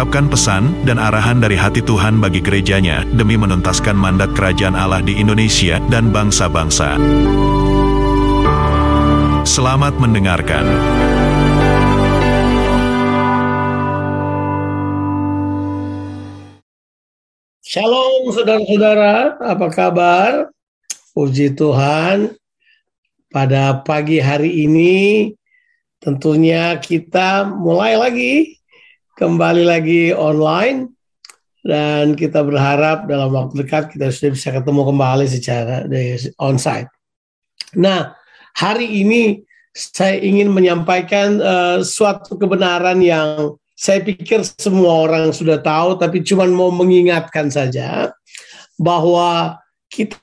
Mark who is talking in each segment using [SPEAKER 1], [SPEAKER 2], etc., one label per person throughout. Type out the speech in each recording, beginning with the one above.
[SPEAKER 1] mengungkapkan pesan dan arahan dari hati Tuhan bagi gerejanya demi menuntaskan mandat kerajaan Allah di Indonesia dan bangsa-bangsa. Selamat mendengarkan.
[SPEAKER 2] Shalom saudara-saudara, apa kabar? Puji Tuhan, pada pagi hari ini tentunya kita mulai lagi kembali lagi online dan kita berharap dalam waktu dekat kita sudah bisa ketemu kembali secara onsite. Nah, hari ini saya ingin menyampaikan uh, suatu kebenaran yang saya pikir semua orang sudah tahu, tapi cuma mau mengingatkan saja bahwa kita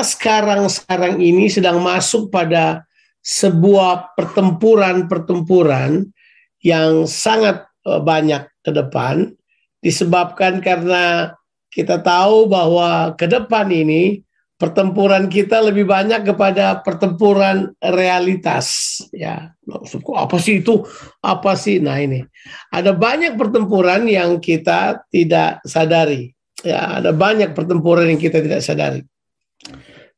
[SPEAKER 2] sekarang sekarang ini sedang masuk pada sebuah pertempuran-pertempuran yang sangat Eh, banyak ke depan. Disebabkan karena kita tahu bahwa ke depan ini pertempuran kita lebih banyak kepada pertempuran realitas. Ya apa sih itu? Apa sih? Nah ini. Ada banyak pertempuran yang kita tidak sadari. Ya ada banyak pertempuran yang kita tidak sadari.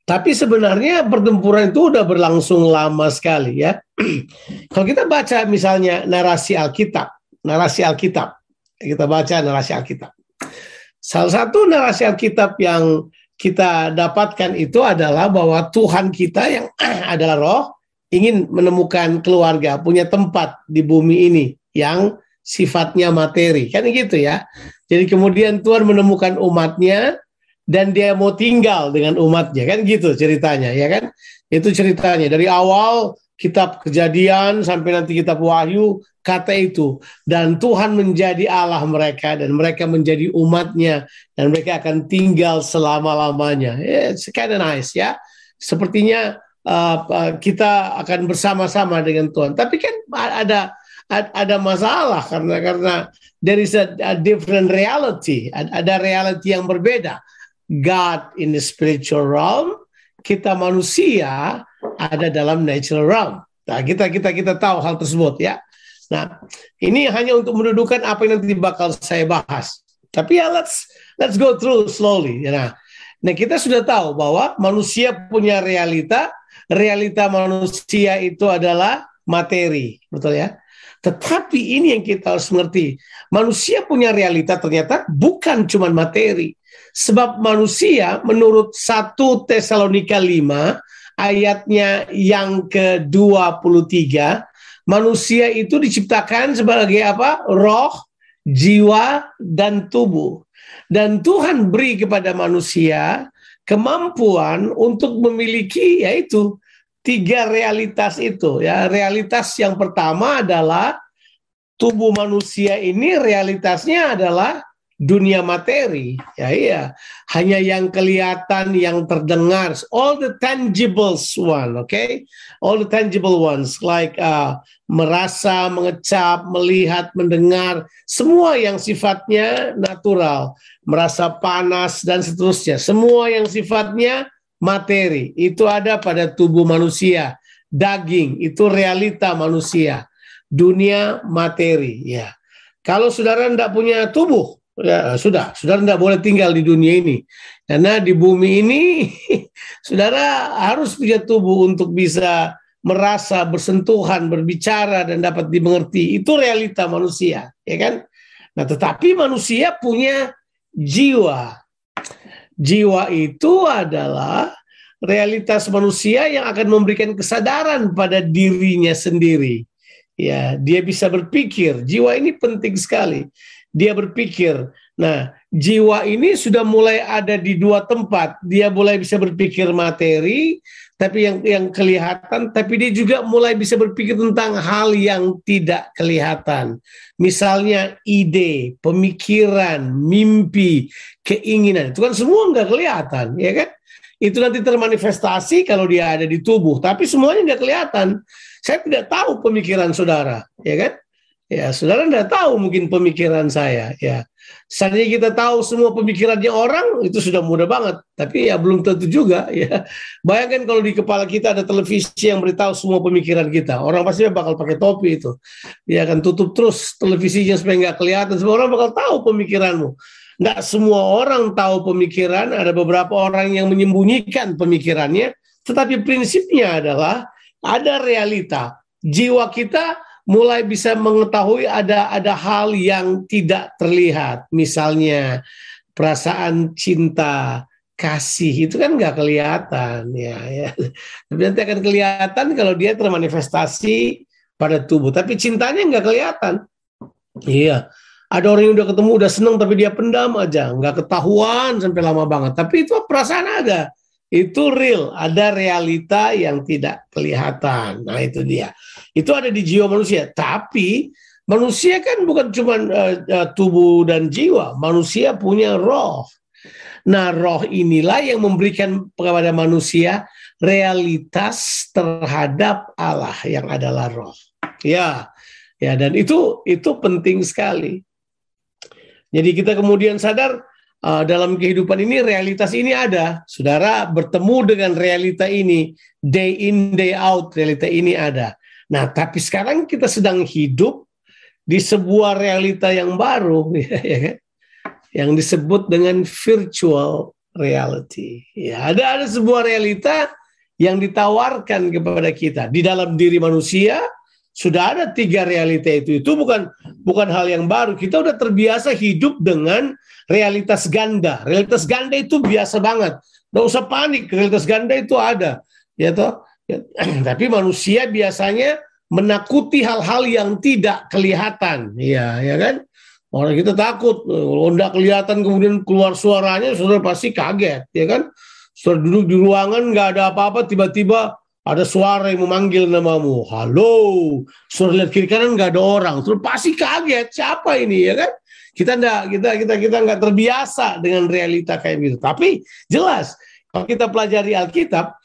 [SPEAKER 2] Tapi sebenarnya pertempuran itu udah berlangsung lama sekali ya. Kalau kita baca misalnya narasi Alkitab narasi Alkitab. Kita baca narasi Alkitab. Salah satu narasi Alkitab yang kita dapatkan itu adalah bahwa Tuhan kita yang adalah roh ingin menemukan keluarga, punya tempat di bumi ini yang sifatnya materi. Kan gitu ya. Jadi kemudian Tuhan menemukan umatnya dan dia mau tinggal dengan umatnya. Kan gitu ceritanya ya kan. Itu ceritanya dari awal kitab kejadian sampai nanti kitab wahyu kata itu. Dan Tuhan menjadi Allah mereka dan mereka menjadi umatnya dan mereka akan tinggal selama-lamanya. Yeah, it's kind of nice ya. Sepertinya uh, kita akan bersama-sama dengan Tuhan. Tapi kan ada ada masalah karena karena there different reality. Ada reality yang berbeda. God in the spiritual realm kita manusia ada dalam natural realm. Nah, kita kita kita tahu hal tersebut ya. Nah, ini hanya untuk mendudukan apa yang nanti bakal saya bahas. Tapi ya let's let's go through slowly. Nah, nah kita sudah tahu bahwa manusia punya realita, realita manusia itu adalah materi, betul ya? Tetapi ini yang kita harus mengerti. Manusia punya realita ternyata bukan cuma materi. Sebab manusia menurut 1 Tesalonika 5 ayatnya yang ke-23, manusia itu diciptakan sebagai apa? Roh, jiwa, dan tubuh. Dan Tuhan beri kepada manusia kemampuan untuk memiliki yaitu tiga realitas itu ya. Realitas yang pertama adalah tubuh manusia ini realitasnya adalah dunia materi. Ya iya. Hanya yang kelihatan yang terdengar. All the tangibles one okay? All the tangible ones like uh, merasa mengecap melihat mendengar. Semua yang sifatnya natural. Merasa panas dan seterusnya. Semua yang sifatnya materi. Itu ada pada tubuh manusia. Daging itu realita manusia. Dunia materi ya. Kalau saudara tidak punya tubuh ya sudah, saudara tidak boleh tinggal di dunia ini. Karena di bumi ini, saudara harus punya tubuh untuk bisa merasa, bersentuhan, berbicara, dan dapat dimengerti. Itu realita manusia, ya kan? Nah, tetapi manusia punya jiwa. Jiwa itu adalah realitas manusia yang akan memberikan kesadaran pada dirinya sendiri. Ya, dia bisa berpikir. Jiwa ini penting sekali dia berpikir Nah, jiwa ini sudah mulai ada di dua tempat. Dia mulai bisa berpikir materi, tapi yang yang kelihatan, tapi dia juga mulai bisa berpikir tentang hal yang tidak kelihatan. Misalnya ide, pemikiran, mimpi, keinginan. Itu kan semua nggak kelihatan, ya kan? Itu nanti termanifestasi kalau dia ada di tubuh, tapi semuanya nggak kelihatan. Saya tidak tahu pemikiran saudara, ya kan? Ya, saudara tidak tahu mungkin pemikiran saya, ya. Seandainya kita tahu semua pemikirannya orang, itu sudah mudah banget. Tapi ya belum tentu juga. Ya. Bayangkan kalau di kepala kita ada televisi yang beritahu semua pemikiran kita. Orang pasti bakal pakai topi itu. Dia akan tutup terus televisinya supaya nggak kelihatan. Semua orang bakal tahu pemikiranmu. Nggak semua orang tahu pemikiran. Ada beberapa orang yang menyembunyikan pemikirannya. Tetapi prinsipnya adalah ada realita. Jiwa kita mulai bisa mengetahui ada ada hal yang tidak terlihat, misalnya perasaan cinta, kasih itu kan nggak kelihatan ya, ya. Tapi nanti akan kelihatan kalau dia termanifestasi pada tubuh. Tapi cintanya nggak kelihatan. Iya. Ada orang yang udah ketemu udah seneng tapi dia pendam aja, nggak ketahuan sampai lama banget. Tapi itu perasaan ada itu real, ada realita yang tidak kelihatan. Nah, itu dia. Itu ada di jiwa manusia, tapi manusia kan bukan cuma uh, uh, tubuh dan jiwa, manusia punya roh. Nah, roh inilah yang memberikan kepada manusia realitas terhadap Allah yang adalah roh. Ya. Ya, dan itu itu penting sekali. Jadi kita kemudian sadar uh, dalam kehidupan ini realitas ini ada. Saudara bertemu dengan realita ini day in day out realita ini ada. Nah, tapi sekarang kita sedang hidup di sebuah realita yang baru ya kan? Yang disebut dengan virtual reality. Ya, ada ada sebuah realita yang ditawarkan kepada kita di dalam diri manusia sudah ada tiga realita itu. Itu bukan bukan hal yang baru. Kita udah terbiasa hidup dengan realitas ganda. Realitas ganda itu biasa banget. Nggak usah panik, realitas ganda itu ada. Ya toh? Ya, tapi manusia biasanya menakuti hal-hal yang tidak kelihatan. Ya, ya kan? Orang kita takut, kalau tidak kelihatan kemudian keluar suaranya, sudah pasti kaget, ya kan? Sudah duduk di ruangan, nggak ada apa-apa, tiba-tiba ada suara yang memanggil namamu. Halo, sudah lihat kiri kanan nggak ada orang, sudah pasti kaget, siapa ini, ya kan? Kita enggak kita kita kita enggak terbiasa dengan realita kayak gitu. Tapi jelas kalau kita pelajari Alkitab,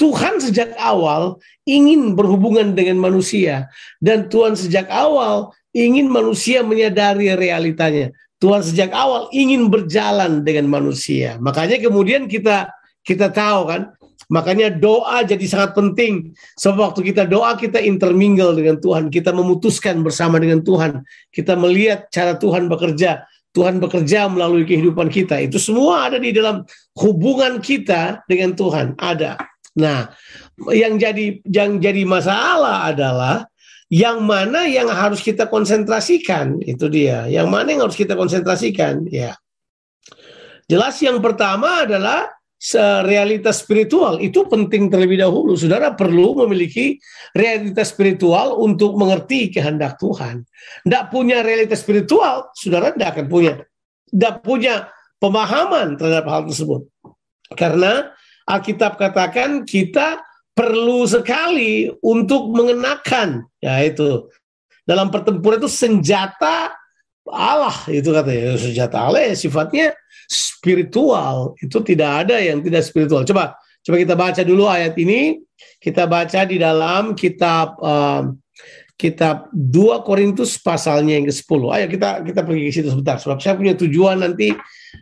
[SPEAKER 2] Tuhan sejak awal ingin berhubungan dengan manusia dan Tuhan sejak awal ingin manusia menyadari realitanya. Tuhan sejak awal ingin berjalan dengan manusia. Makanya kemudian kita kita tahu kan Makanya doa jadi sangat penting. Sebab waktu kita doa kita intermingle dengan Tuhan, kita memutuskan bersama dengan Tuhan, kita melihat cara Tuhan bekerja. Tuhan bekerja melalui kehidupan kita. Itu semua ada di dalam hubungan kita dengan Tuhan. Ada. Nah, yang jadi yang jadi masalah adalah yang mana yang harus kita konsentrasikan itu dia. Yang mana yang harus kita konsentrasikan ya. Jelas yang pertama adalah realitas spiritual itu penting terlebih dahulu. Saudara perlu memiliki realitas spiritual untuk mengerti kehendak Tuhan. Tidak punya realitas spiritual, saudara tidak akan punya. Tidak punya pemahaman terhadap hal tersebut. Karena Alkitab katakan kita perlu sekali untuk mengenakan, yaitu dalam pertempuran itu senjata Allah itu katanya senjata Allah ya sifatnya spiritual itu tidak ada yang tidak spiritual. Coba coba kita baca dulu ayat ini. Kita baca di dalam kitab uh, kitab 2 Korintus pasalnya yang ke-10 ayo kita kita pergi ke situ sebentar. Sebab saya punya tujuan nanti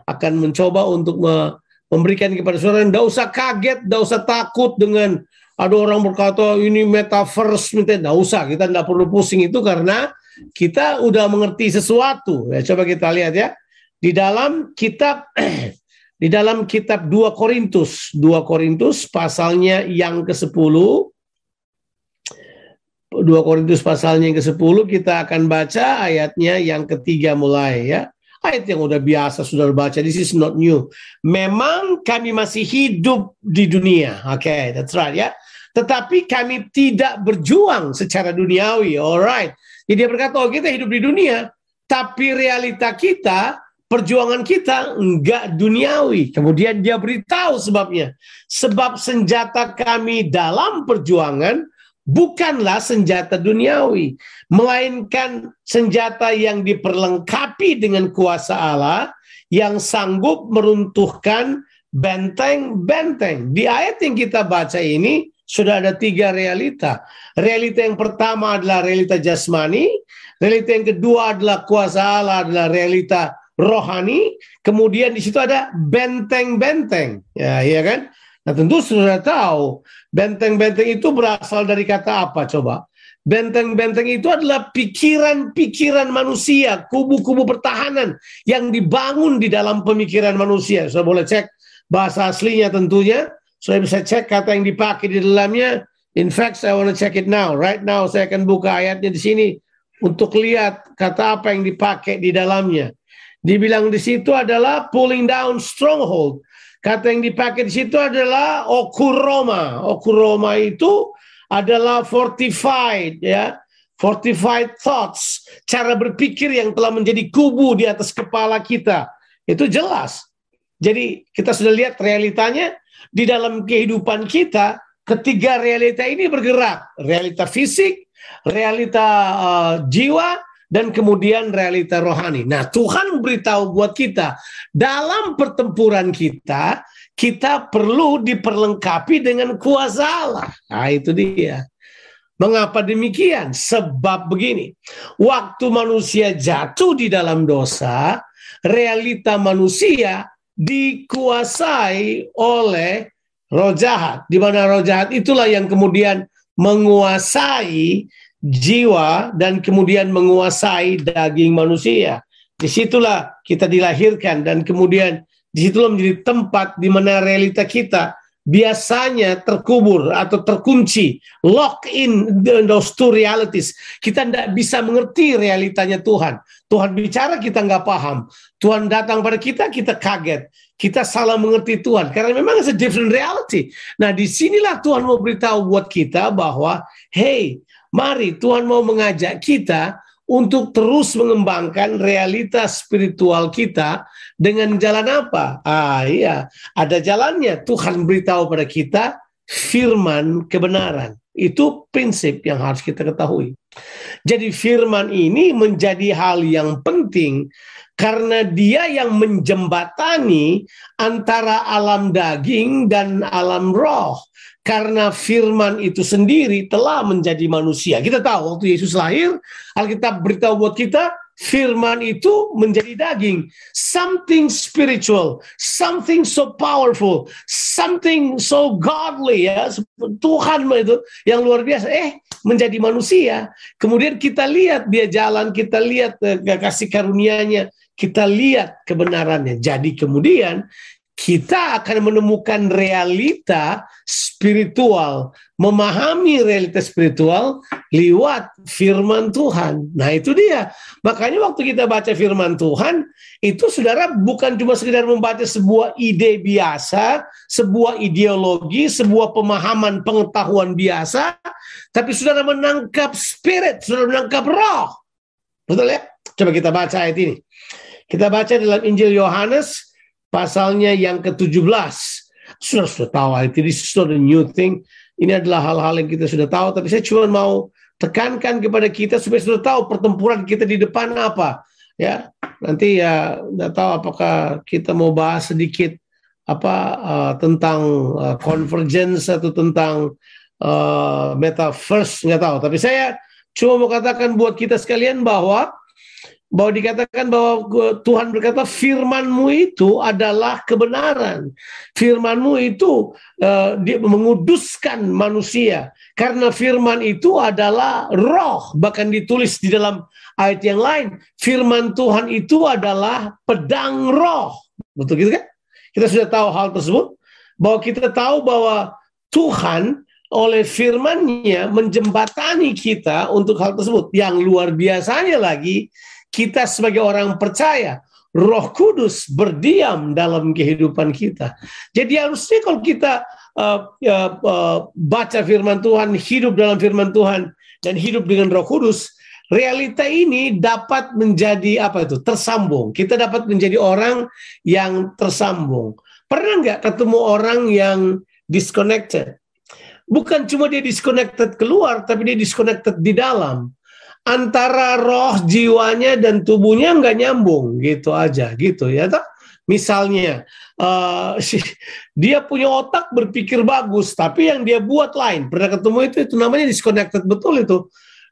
[SPEAKER 2] akan mencoba untuk me memberikan kepada saudara. Tidak usah kaget tidak usah takut dengan ada orang berkata ini metaverse tidak usah kita tidak perlu pusing itu karena kita udah mengerti sesuatu. Ya, coba kita lihat ya. Di dalam kitab di dalam kitab 2 Korintus, 2 Korintus pasalnya yang ke-10 2 Korintus pasalnya yang ke-10 kita akan baca ayatnya yang ketiga mulai ya. Ayat yang udah biasa sudah baca, this is not new. Memang kami masih hidup di dunia. Oke, okay, that's right ya. Tetapi kami tidak berjuang secara duniawi. Alright. Jadi dia berkata, oh kita hidup di dunia, tapi realita kita perjuangan kita enggak duniawi. Kemudian dia beritahu sebabnya. Sebab senjata kami dalam perjuangan bukanlah senjata duniawi, melainkan senjata yang diperlengkapi dengan kuasa Allah yang sanggup meruntuhkan benteng-benteng. Di ayat yang kita baca ini sudah ada tiga realita. Realita yang pertama adalah realita jasmani, realita yang kedua adalah kuasa Allah adalah realita rohani, kemudian di situ ada benteng-benteng. Ya, iya kan? Nah, tentu sudah tahu benteng-benteng itu berasal dari kata apa coba? Benteng-benteng itu adalah pikiran-pikiran manusia, kubu-kubu pertahanan yang dibangun di dalam pemikiran manusia. Saya boleh cek bahasa aslinya tentunya. Saya bisa cek kata yang dipakai di dalamnya. In fact, saya want to check it now. Right now, saya akan buka ayatnya di sini untuk lihat kata apa yang dipakai di dalamnya. Dibilang di situ adalah pulling down stronghold. Kata yang dipakai di situ adalah okuroma. Okuroma itu adalah fortified ya. Fortified thoughts, cara berpikir yang telah menjadi kubu di atas kepala kita. Itu jelas. Jadi kita sudah lihat realitanya di dalam kehidupan kita ketiga realita ini bergerak. Realita fisik, realita uh, jiwa, dan kemudian realita rohani. Nah, Tuhan beritahu buat kita, dalam pertempuran kita, kita perlu diperlengkapi dengan kuasa Allah. Nah, itu dia. Mengapa demikian? Sebab begini, waktu manusia jatuh di dalam dosa, realita manusia dikuasai oleh roh jahat. Di mana roh jahat itulah yang kemudian menguasai jiwa dan kemudian menguasai daging manusia. Di situlah kita dilahirkan dan kemudian di situlah menjadi tempat di mana realita kita biasanya terkubur atau terkunci, lock in those two realities. Kita tidak bisa mengerti realitanya Tuhan. Tuhan bicara kita nggak paham. Tuhan datang pada kita kita kaget. Kita salah mengerti Tuhan karena memang it's a different reality. Nah di sinilah Tuhan mau beritahu buat kita bahwa hey Mari Tuhan mau mengajak kita untuk terus mengembangkan realitas spiritual kita dengan jalan apa? Ah iya, ada jalannya. Tuhan beritahu pada kita firman kebenaran. Itu prinsip yang harus kita ketahui. Jadi firman ini menjadi hal yang penting karena dia yang menjembatani antara alam daging dan alam roh karena firman itu sendiri telah menjadi manusia. Kita tahu waktu Yesus lahir, Alkitab beritahu buat kita, firman itu menjadi daging. Something spiritual, something so powerful, something so godly ya. Tuhan itu yang luar biasa. Eh, menjadi manusia. Kemudian kita lihat dia jalan, kita lihat uh, kasih karunia-Nya, kita lihat kebenarannya. Jadi kemudian kita akan menemukan realita spiritual, memahami realita spiritual lewat firman Tuhan. Nah, itu dia. Makanya waktu kita baca firman Tuhan, itu saudara bukan cuma sekedar membaca sebuah ide biasa, sebuah ideologi, sebuah pemahaman pengetahuan biasa, tapi saudara menangkap spirit, saudara menangkap roh. Betul ya? Coba kita baca ayat ini. Kita baca dalam Injil Yohanes pasalnya yang ke-17. Sudah sudah tahu itu is not a new thing. Ini adalah hal-hal yang kita sudah tahu, tapi saya cuma mau tekankan kepada kita supaya sudah tahu pertempuran kita di depan apa. Ya, nanti ya nggak tahu apakah kita mau bahas sedikit apa uh, tentang uh, convergence atau tentang uh, metaverse nggak tahu. Tapi saya cuma mau katakan buat kita sekalian bahwa bahwa dikatakan bahwa Tuhan berkata firmanmu itu adalah kebenaran. Firmanmu itu uh, dia menguduskan manusia. Karena firman itu adalah roh. Bahkan ditulis di dalam ayat yang lain. Firman Tuhan itu adalah pedang roh. Betul gitu kan? Kita sudah tahu hal tersebut. Bahwa kita tahu bahwa Tuhan oleh firmannya menjembatani kita untuk hal tersebut. Yang luar biasanya lagi, kita sebagai orang percaya, Roh Kudus berdiam dalam kehidupan kita. Jadi harusnya kalau kita uh, uh, uh, baca firman Tuhan, hidup dalam firman Tuhan, dan hidup dengan Roh Kudus, realita ini dapat menjadi apa itu? Tersambung. Kita dapat menjadi orang yang tersambung. Pernah nggak ketemu orang yang disconnected? Bukan cuma dia disconnected keluar, tapi dia disconnected di dalam. Antara roh, jiwanya, dan tubuhnya nggak nyambung gitu aja, gitu ya. Tak? Misalnya, uh, dia punya otak berpikir bagus, tapi yang dia buat lain. Pernah ketemu itu, itu namanya disconnected betul itu.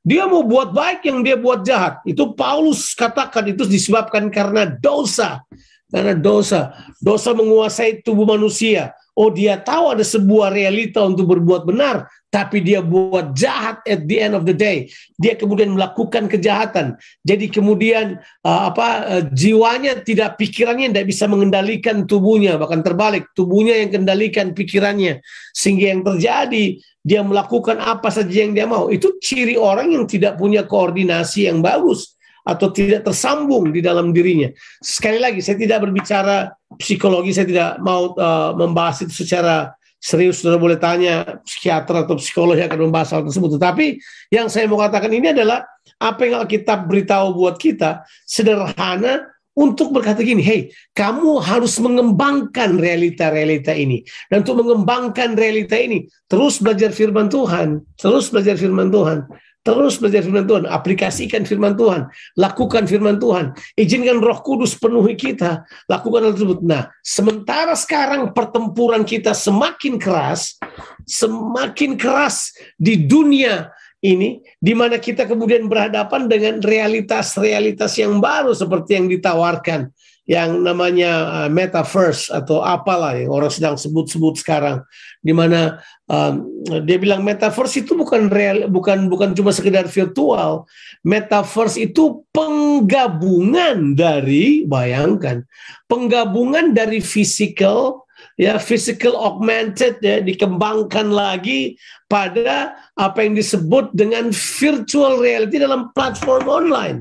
[SPEAKER 2] Dia mau buat baik yang dia buat jahat. Itu Paulus katakan itu disebabkan karena dosa. Karena dosa. Dosa menguasai tubuh manusia. Oh dia tahu ada sebuah realita untuk berbuat benar, tapi dia buat jahat at the end of the day. Dia kemudian melakukan kejahatan. Jadi kemudian uh, apa uh, jiwanya tidak pikirannya tidak bisa mengendalikan tubuhnya, bahkan terbalik tubuhnya yang kendalikan pikirannya. Sehingga yang terjadi dia melakukan apa saja yang dia mau. Itu ciri orang yang tidak punya koordinasi yang bagus atau tidak tersambung di dalam dirinya. Sekali lagi, saya tidak berbicara psikologi, saya tidak mau uh, membahas itu secara serius. Sudah boleh tanya psikiater atau psikolog yang akan membahas hal tersebut. Tetapi yang saya mau katakan ini adalah apa yang kita beritahu buat kita sederhana untuk berkata gini, hey, kamu harus mengembangkan realita-realita ini. Dan untuk mengembangkan realita ini, terus belajar firman Tuhan, terus belajar firman Tuhan. Terus belajar firman Tuhan, aplikasikan firman Tuhan, lakukan firman Tuhan, izinkan Roh Kudus penuhi kita, lakukan hal tersebut. Nah, sementara sekarang pertempuran kita semakin keras, semakin keras di dunia ini, di mana kita kemudian berhadapan dengan realitas-realitas yang baru seperti yang ditawarkan yang namanya uh, metaverse atau apalah yang orang sedang sebut-sebut sekarang. Di mana um, dia bilang metaverse itu bukan real bukan bukan cuma sekedar virtual. Metaverse itu penggabungan dari bayangkan penggabungan dari physical ya physical augmented ya dikembangkan lagi pada apa yang disebut dengan virtual reality dalam platform online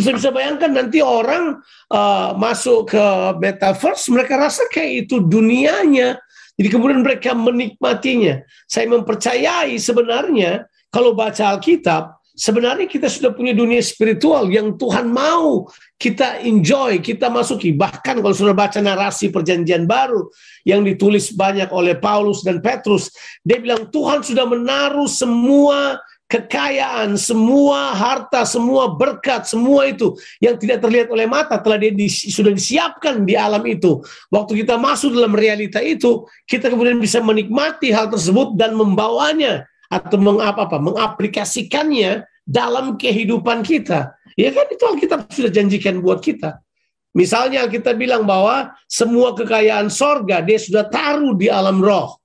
[SPEAKER 2] saya bisa bayangkan nanti orang uh, masuk ke metaverse, mereka rasa kayak itu dunianya. Jadi kemudian mereka menikmatinya. Saya mempercayai sebenarnya kalau baca Alkitab, sebenarnya kita sudah punya dunia spiritual yang Tuhan mau kita enjoy, kita masuki. Bahkan kalau sudah baca narasi perjanjian baru yang ditulis banyak oleh Paulus dan Petrus, dia bilang Tuhan sudah menaruh semua kekayaan, semua harta, semua berkat, semua itu yang tidak terlihat oleh mata telah dia di, sudah disiapkan di alam itu. Waktu kita masuk dalam realita itu, kita kemudian bisa menikmati hal tersebut dan membawanya atau mengapa apa mengaplikasikannya dalam kehidupan kita. Ya kan itu Alkitab sudah janjikan buat kita. Misalnya kita bilang bahwa semua kekayaan sorga dia sudah taruh di alam roh.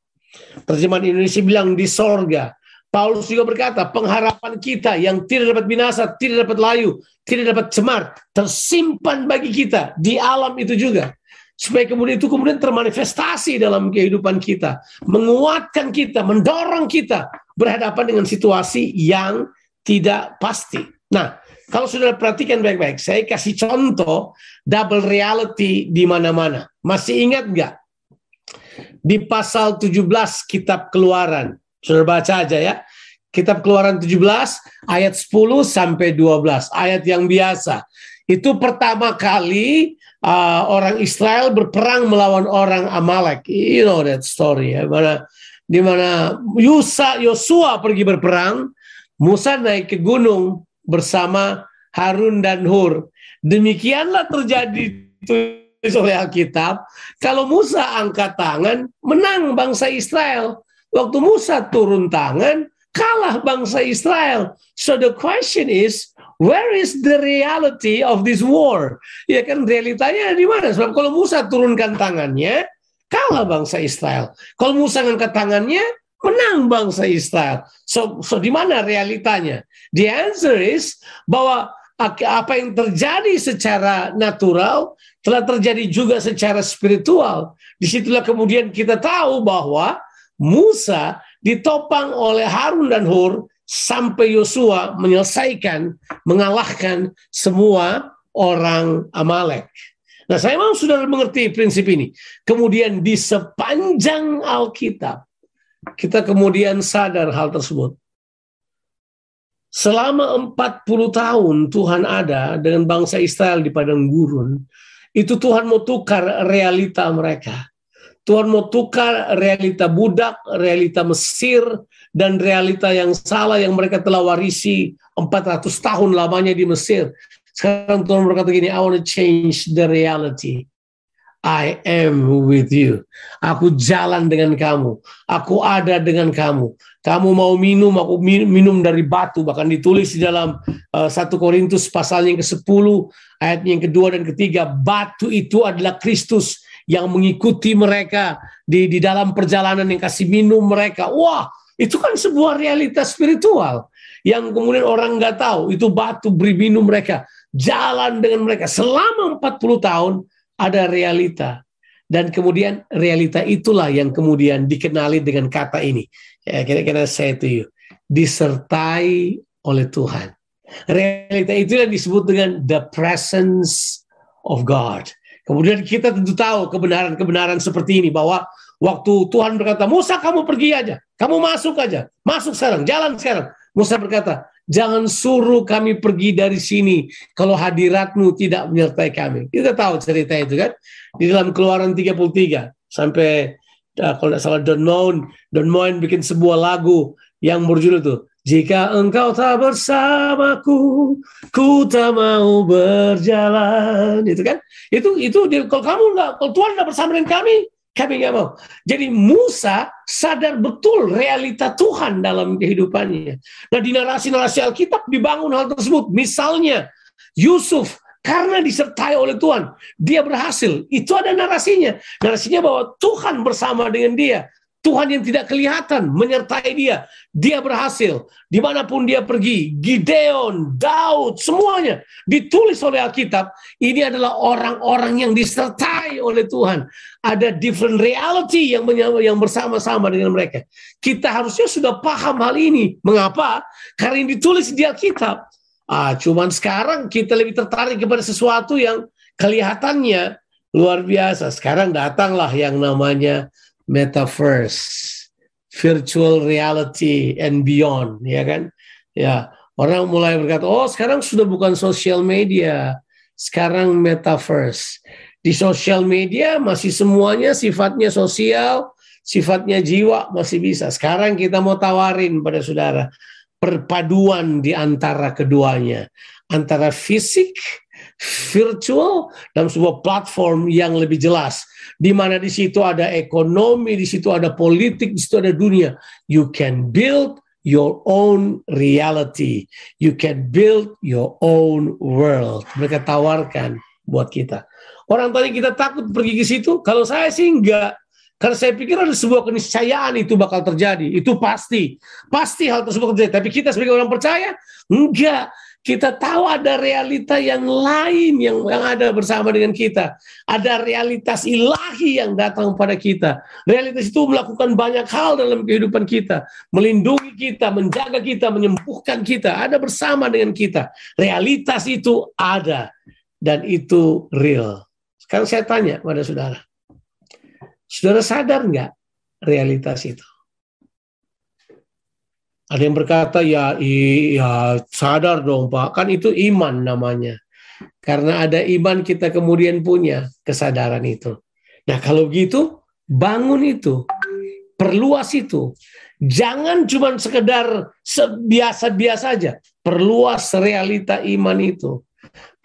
[SPEAKER 2] Terjemahan Indonesia bilang di sorga. Paulus juga berkata, pengharapan kita yang tidak dapat binasa, tidak dapat layu, tidak dapat cemar, tersimpan bagi kita di alam itu juga. Supaya kemudian itu kemudian termanifestasi dalam kehidupan kita. Menguatkan kita, mendorong kita berhadapan dengan situasi yang tidak pasti. Nah, kalau sudah perhatikan baik-baik, saya kasih contoh double reality di mana-mana. Masih ingat nggak? Di pasal 17 kitab keluaran, sudah baca aja ya. Kitab Keluaran 17 ayat 10 sampai 12, ayat yang biasa. Itu pertama kali uh, orang Israel berperang melawan orang Amalek. You know that story ya. Mana di mana Yusa Yosua pergi berperang, Musa naik ke gunung bersama Harun dan Hur. Demikianlah terjadi tulis oleh Alkitab. Kalau Musa angkat tangan, menang bangsa Israel. Waktu Musa turun tangan, kalah bangsa Israel. So the question is, where is the reality of this war? Ya kan realitanya di mana? Sebab kalau Musa turunkan tangannya, kalah bangsa Israel. Kalau Musa angkat tangannya, menang bangsa Israel. So, so di mana realitanya? The answer is bahwa apa yang terjadi secara natural telah terjadi juga secara spiritual. Di situlah kemudian kita tahu bahwa Musa ditopang oleh Harun dan Hur sampai Yosua menyelesaikan, mengalahkan semua orang Amalek. Nah, saya mau sudah mengerti prinsip ini. Kemudian di sepanjang Alkitab, kita kemudian sadar hal tersebut. selama 40 tahun Tuhan ada dengan bangsa Israel di padang gurun, itu Tuhan mau tukar realita mereka. Tuhan mau tukar realita budak, realita Mesir, dan realita yang salah yang mereka telah warisi 400 tahun lamanya di Mesir. Sekarang Tuhan berkata gini, I want to change the reality. I am with you. Aku jalan dengan kamu. Aku ada dengan kamu. Kamu mau minum, aku minum dari batu. Bahkan ditulis di dalam uh, 1 Korintus pasal yang ke-10, ayat yang kedua dan ketiga. Batu itu adalah Kristus yang mengikuti mereka di, di dalam perjalanan yang kasih minum mereka. Wah, itu kan sebuah realitas spiritual yang kemudian orang nggak tahu. Itu batu beri minum mereka. Jalan dengan mereka selama 40 tahun ada realita. Dan kemudian realita itulah yang kemudian dikenali dengan kata ini. Ya, kira-kira saya itu disertai oleh Tuhan. Realita itu yang disebut dengan the presence of God. Kemudian kita tentu tahu kebenaran-kebenaran seperti ini bahwa waktu Tuhan berkata, Musa kamu pergi aja, kamu masuk aja, masuk sekarang, jalan sekarang. Musa berkata, Jangan suruh kami pergi dari sini kalau hadiratmu tidak menyertai kami. Kita tahu cerita itu kan. Di dalam keluaran 33 sampai uh, kalau tidak salah Don Moen, Don Moen bikin sebuah lagu yang berjudul itu jika engkau tak bersamaku, ku tak mau berjalan. Itu kan? Itu itu kalau kamu nggak, kalau Tuhan tidak bersama dengan kami, kami nggak mau. Jadi Musa sadar betul realita Tuhan dalam kehidupannya. Nah di narasi-narasi Alkitab dibangun hal tersebut. Misalnya Yusuf karena disertai oleh Tuhan, dia berhasil. Itu ada narasinya. Narasinya bahwa Tuhan bersama dengan dia. Tuhan yang tidak kelihatan menyertai dia. Dia berhasil. Di mana pun dia pergi. Gideon, Daud, semuanya. Ditulis oleh Alkitab. Ini adalah orang-orang yang disertai oleh Tuhan. Ada different reality yang yang bersama-sama dengan mereka. Kita harusnya sudah paham hal ini. Mengapa? Karena ini ditulis di Alkitab. Ah, cuman sekarang kita lebih tertarik kepada sesuatu yang kelihatannya luar biasa. Sekarang datanglah yang namanya metaverse, virtual reality and beyond, ya kan? Ya, orang mulai berkata, "Oh, sekarang sudah bukan social media, sekarang metaverse." Di sosial media masih semuanya sifatnya sosial, sifatnya jiwa masih bisa. Sekarang kita mau tawarin pada saudara perpaduan di antara keduanya, antara fisik virtual dalam sebuah platform yang lebih jelas di mana di situ ada ekonomi, di situ ada politik, di situ ada dunia. You can build your own reality. You can build your own world. Mereka tawarkan buat kita. Orang tadi kita takut pergi ke situ. Kalau saya sih enggak. Karena saya pikir ada sebuah keniscayaan itu bakal terjadi. Itu pasti. Pasti hal tersebut terjadi. Tapi kita sebagai orang percaya, enggak. Kita tahu ada realita yang lain yang, yang ada bersama dengan kita. Ada realitas ilahi yang datang pada kita. Realitas itu melakukan banyak hal dalam kehidupan kita. Melindungi kita, menjaga kita, menyembuhkan kita. Ada bersama dengan kita. Realitas itu ada. Dan itu real. Sekarang saya tanya pada saudara. Saudara sadar nggak realitas itu? Ada yang berkata ya iya sadar dong Pak, kan itu iman namanya. Karena ada iman kita kemudian punya kesadaran itu. Nah kalau gitu bangun itu, perluas itu. Jangan cuma sekedar biasa-biasa aja, perluas realita iman itu.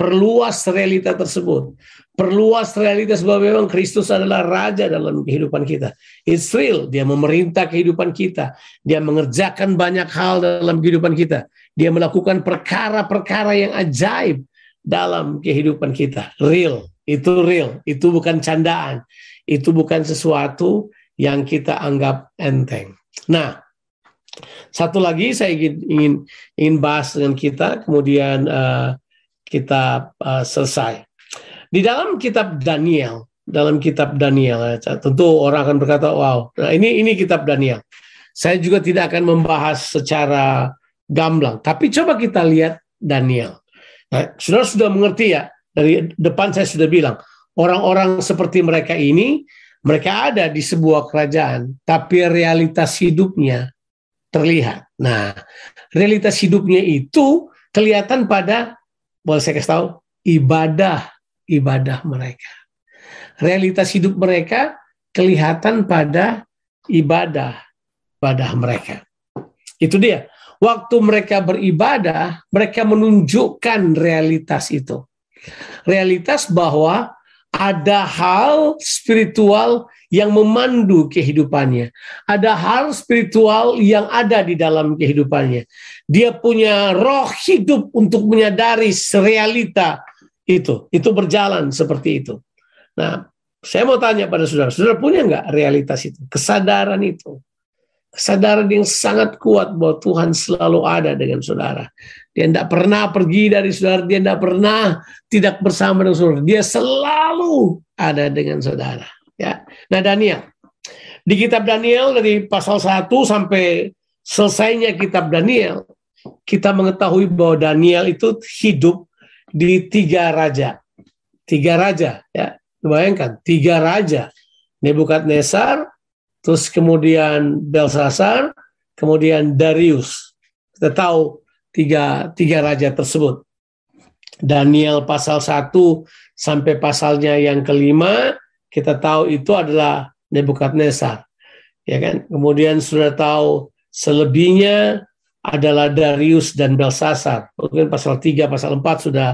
[SPEAKER 2] Perluas realita tersebut perluas realitas bahwa memang Kristus adalah raja dalam kehidupan kita. It's real, dia memerintah kehidupan kita. Dia mengerjakan banyak hal dalam kehidupan kita. Dia melakukan perkara-perkara yang ajaib dalam kehidupan kita. Real, itu real, itu bukan candaan. Itu bukan sesuatu yang kita anggap enteng. Nah, satu lagi saya ingin ingin, ingin bahas dengan kita, kemudian uh, kita uh, selesai. Di dalam kitab Daniel, dalam kitab Daniel, ya, tentu orang akan berkata, wow, nah ini ini kitab Daniel. Saya juga tidak akan membahas secara gamblang, tapi coba kita lihat Daniel. Nah, saudara sudah mengerti ya, dari depan saya sudah bilang, orang-orang seperti mereka ini, mereka ada di sebuah kerajaan, tapi realitas hidupnya terlihat. Nah, realitas hidupnya itu kelihatan pada, boleh saya kasih tahu, ibadah, ibadah mereka. Realitas hidup mereka kelihatan pada ibadah, ibadah mereka. Itu dia. Waktu mereka beribadah, mereka menunjukkan realitas itu. Realitas bahwa ada hal spiritual yang memandu kehidupannya. Ada hal spiritual yang ada di dalam kehidupannya. Dia punya roh hidup untuk menyadari realita itu. Itu berjalan seperti itu. Nah, saya mau tanya pada saudara, saudara punya nggak realitas itu, kesadaran itu? Kesadaran yang sangat kuat bahwa Tuhan selalu ada dengan saudara. Dia tidak pernah pergi dari saudara, dia tidak pernah tidak bersama dengan saudara. Dia selalu ada dengan saudara. Ya. Nah Daniel, di kitab Daniel dari pasal 1 sampai selesainya kitab Daniel, kita mengetahui bahwa Daniel itu hidup di tiga raja. Tiga raja, ya. Bayangkan, tiga raja. Nebukadnezar, terus kemudian Belsasar, kemudian Darius. Kita tahu tiga, tiga raja tersebut. Daniel pasal 1 sampai pasalnya yang kelima, kita tahu itu adalah Nebukadnezar. Ya kan? Kemudian sudah tahu selebihnya adalah Darius dan Belsasar. Mungkin pasal 3, pasal 4 sudah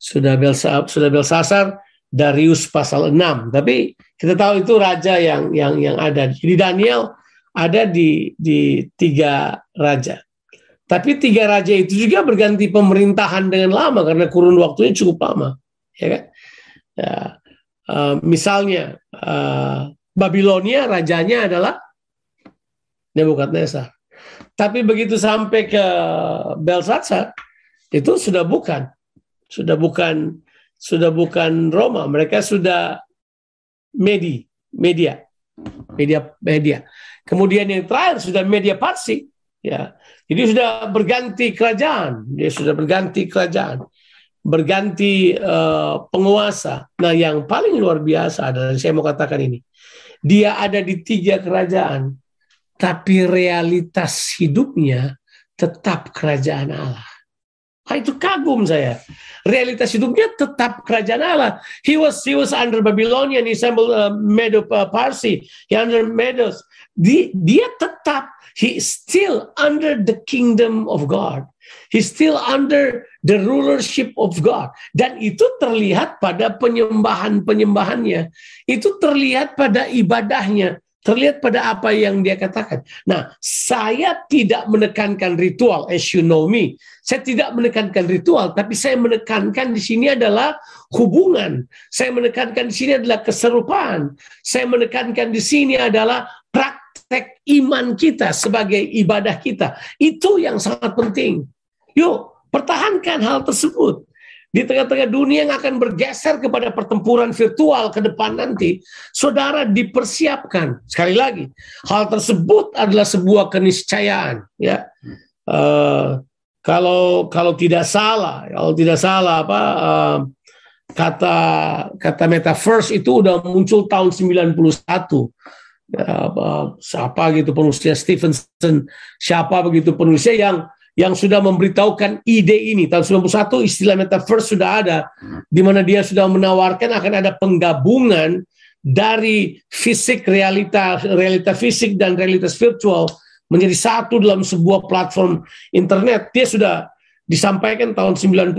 [SPEAKER 2] sudah Belsa, sudah Belsasar, Darius pasal 6. Tapi kita tahu itu raja yang yang yang ada. Jadi Daniel ada di di tiga raja. Tapi tiga raja itu juga berganti pemerintahan dengan lama karena kurun waktunya cukup lama, ya kan? Ya, Eh, misalnya uh, Babilonia rajanya adalah Nebukadnezar. Tapi begitu sampai ke Belshazzar itu sudah bukan, sudah bukan, sudah bukan Roma. Mereka sudah Medi, media, media, media. Kemudian yang terakhir sudah media Parsi, ya. Jadi sudah berganti kerajaan, dia sudah berganti kerajaan berganti uh, penguasa. Nah, yang paling luar biasa adalah saya mau katakan ini. Dia ada di tiga kerajaan, tapi realitas hidupnya tetap kerajaan Allah. Itu kagum saya. Realitas hidupnya tetap kerajaan Allah. He was he was under Babylonian, he assembled uh, Medo uh, Parsi, he under Medos. Di, dia tetap he still under the kingdom of God. He's still under the rulership of God. Dan itu terlihat pada penyembahan-penyembahannya. Itu terlihat pada ibadahnya. Terlihat pada apa yang dia katakan. Nah, saya tidak menekankan ritual, as you know me. Saya tidak menekankan ritual, tapi saya menekankan di sini adalah hubungan. Saya menekankan di sini adalah keserupaan. Saya menekankan di sini adalah praktek iman kita sebagai ibadah kita. Itu yang sangat penting. Yuk, pertahankan hal tersebut. Di tengah-tengah dunia yang akan bergeser kepada pertempuran virtual ke depan nanti, saudara dipersiapkan. Sekali lagi, hal tersebut adalah sebuah keniscayaan. Ya, uh, kalau kalau tidak salah, kalau tidak salah apa uh, kata kata metaverse itu udah muncul tahun 91 ya, apa, siapa gitu penulisnya? Stevenson siapa begitu penulisnya yang yang sudah memberitahukan ide ini. Tahun 91 istilah metaverse sudah ada, di mana dia sudah menawarkan akan ada penggabungan dari fisik realita, realita fisik dan realitas virtual menjadi satu dalam sebuah platform internet. Dia sudah disampaikan tahun 91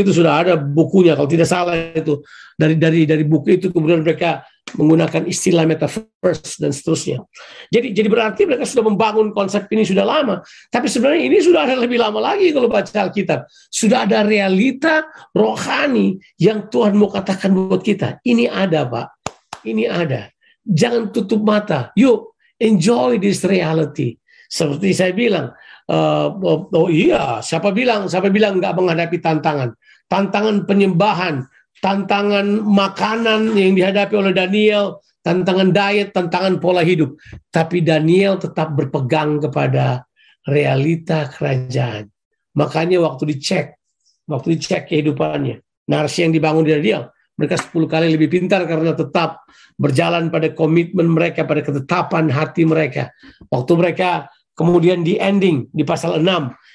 [SPEAKER 2] itu sudah ada bukunya kalau tidak salah itu dari dari dari buku itu kemudian mereka menggunakan istilah metaverse dan seterusnya. Jadi jadi berarti mereka sudah membangun konsep ini sudah lama. Tapi sebenarnya ini sudah ada lebih lama lagi kalau baca Alkitab. Sudah ada realita rohani yang Tuhan mau katakan buat kita. Ini ada, Pak. Ini ada. Jangan tutup mata. Yuk, enjoy this reality. Seperti saya bilang, uh, oh, iya, siapa bilang, siapa bilang nggak menghadapi tantangan? Tantangan penyembahan, tantangan makanan yang dihadapi oleh Daniel, tantangan diet, tantangan pola hidup. Tapi Daniel tetap berpegang kepada realita kerajaan. Makanya waktu dicek, waktu dicek kehidupannya, narasi yang dibangun di Daniel, mereka 10 kali lebih pintar karena tetap berjalan pada komitmen mereka, pada ketetapan hati mereka. Waktu mereka Kemudian di ending di pasal 6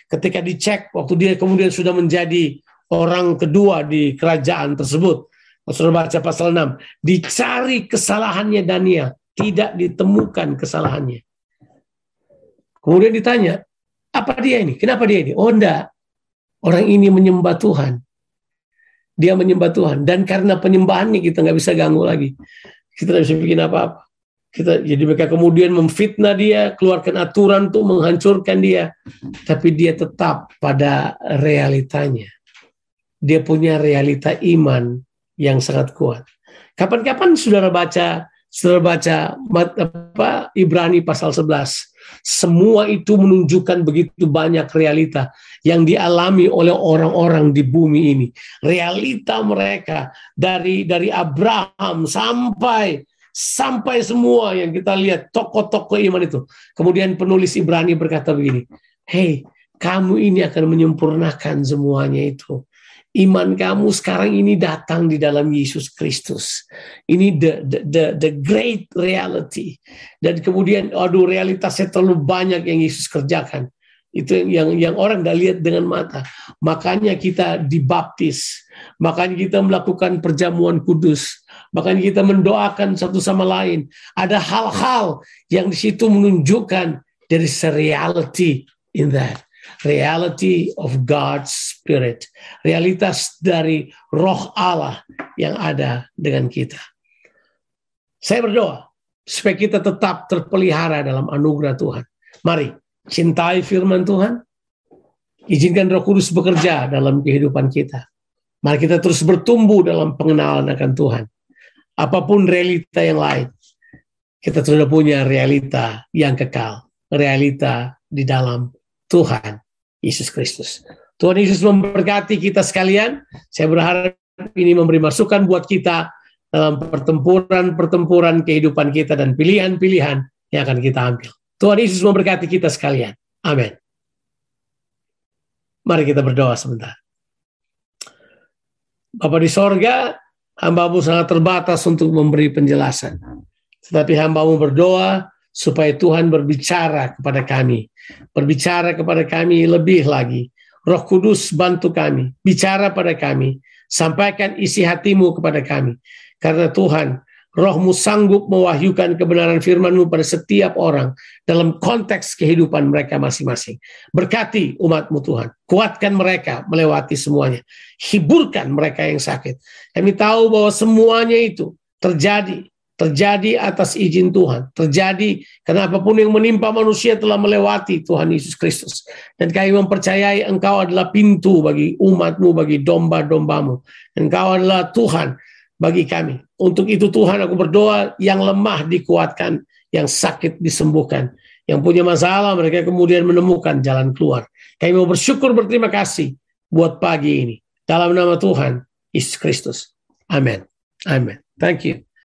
[SPEAKER 2] ketika dicek waktu dia kemudian sudah menjadi orang kedua di kerajaan tersebut. Saudara baca pasal 6, dicari kesalahannya Daniel, tidak ditemukan kesalahannya. Kemudian ditanya, apa dia ini? Kenapa dia ini? Oh enggak, orang ini menyembah Tuhan. Dia menyembah Tuhan. Dan karena penyembahannya kita nggak bisa ganggu lagi. Kita nggak bisa bikin apa-apa. Kita jadi mereka kemudian memfitnah dia, keluarkan aturan untuk menghancurkan dia, tapi dia tetap pada realitanya. Dia punya realita iman yang sangat kuat. Kapan-kapan saudara baca saudara baca apa Ibrani pasal 11 semua itu menunjukkan begitu banyak realita yang dialami oleh orang-orang di bumi ini. Realita mereka dari dari Abraham sampai sampai semua yang kita lihat tokoh-tokoh iman itu. Kemudian penulis Ibrani berkata begini, "Hei, kamu ini akan menyempurnakan semuanya itu." Iman kamu sekarang ini datang di dalam Yesus Kristus. Ini the, the the the great reality. Dan kemudian aduh realitasnya terlalu banyak yang Yesus kerjakan. Itu yang yang orang tidak lihat dengan mata. Makanya kita dibaptis. Makanya kita melakukan perjamuan kudus. Makanya kita mendoakan satu sama lain. Ada hal-hal yang di situ menunjukkan there is reality in that reality of God's Spirit, realitas dari Roh Allah yang ada dengan kita. Saya berdoa supaya kita tetap terpelihara dalam anugerah Tuhan. Mari cintai firman Tuhan, izinkan Roh Kudus bekerja dalam kehidupan kita. Mari kita terus bertumbuh dalam pengenalan akan Tuhan. Apa pun realita yang lain, kita sudah punya realita yang kekal, realita di dalam Tuhan Yesus Kristus. Tuhan Yesus memberkati kita sekalian. Saya berharap ini memberi masukan buat kita dalam pertempuran-pertempuran kehidupan kita dan pilihan-pilihan yang akan kita ambil. Tuhan Yesus memberkati kita sekalian. Amin. Mari kita berdoa sebentar. Bapak di sorga, hambamu sangat terbatas untuk memberi penjelasan. Tetapi hambamu berdoa supaya Tuhan berbicara kepada kami, berbicara kepada kami lebih lagi. Roh Kudus bantu kami, bicara pada kami, sampaikan isi hatimu kepada kami. Karena Tuhan, rohmu sanggup mewahyukan kebenaran firmanmu pada setiap orang dalam konteks kehidupan mereka masing-masing. Berkati umatmu Tuhan, kuatkan mereka melewati semuanya. Hiburkan mereka yang sakit. Kami tahu bahwa semuanya itu terjadi terjadi atas izin Tuhan, terjadi karena apa pun yang menimpa manusia telah melewati Tuhan Yesus Kristus. Dan kami mempercayai Engkau adalah pintu bagi umatmu, bagi domba-dombamu. Engkau adalah Tuhan bagi kami. Untuk itu Tuhan aku berdoa yang lemah dikuatkan, yang sakit disembuhkan. Yang punya masalah mereka kemudian menemukan jalan keluar. Kami mau bersyukur berterima kasih buat pagi ini. Dalam nama Tuhan Yesus Kristus. Amin. Amin. Thank you.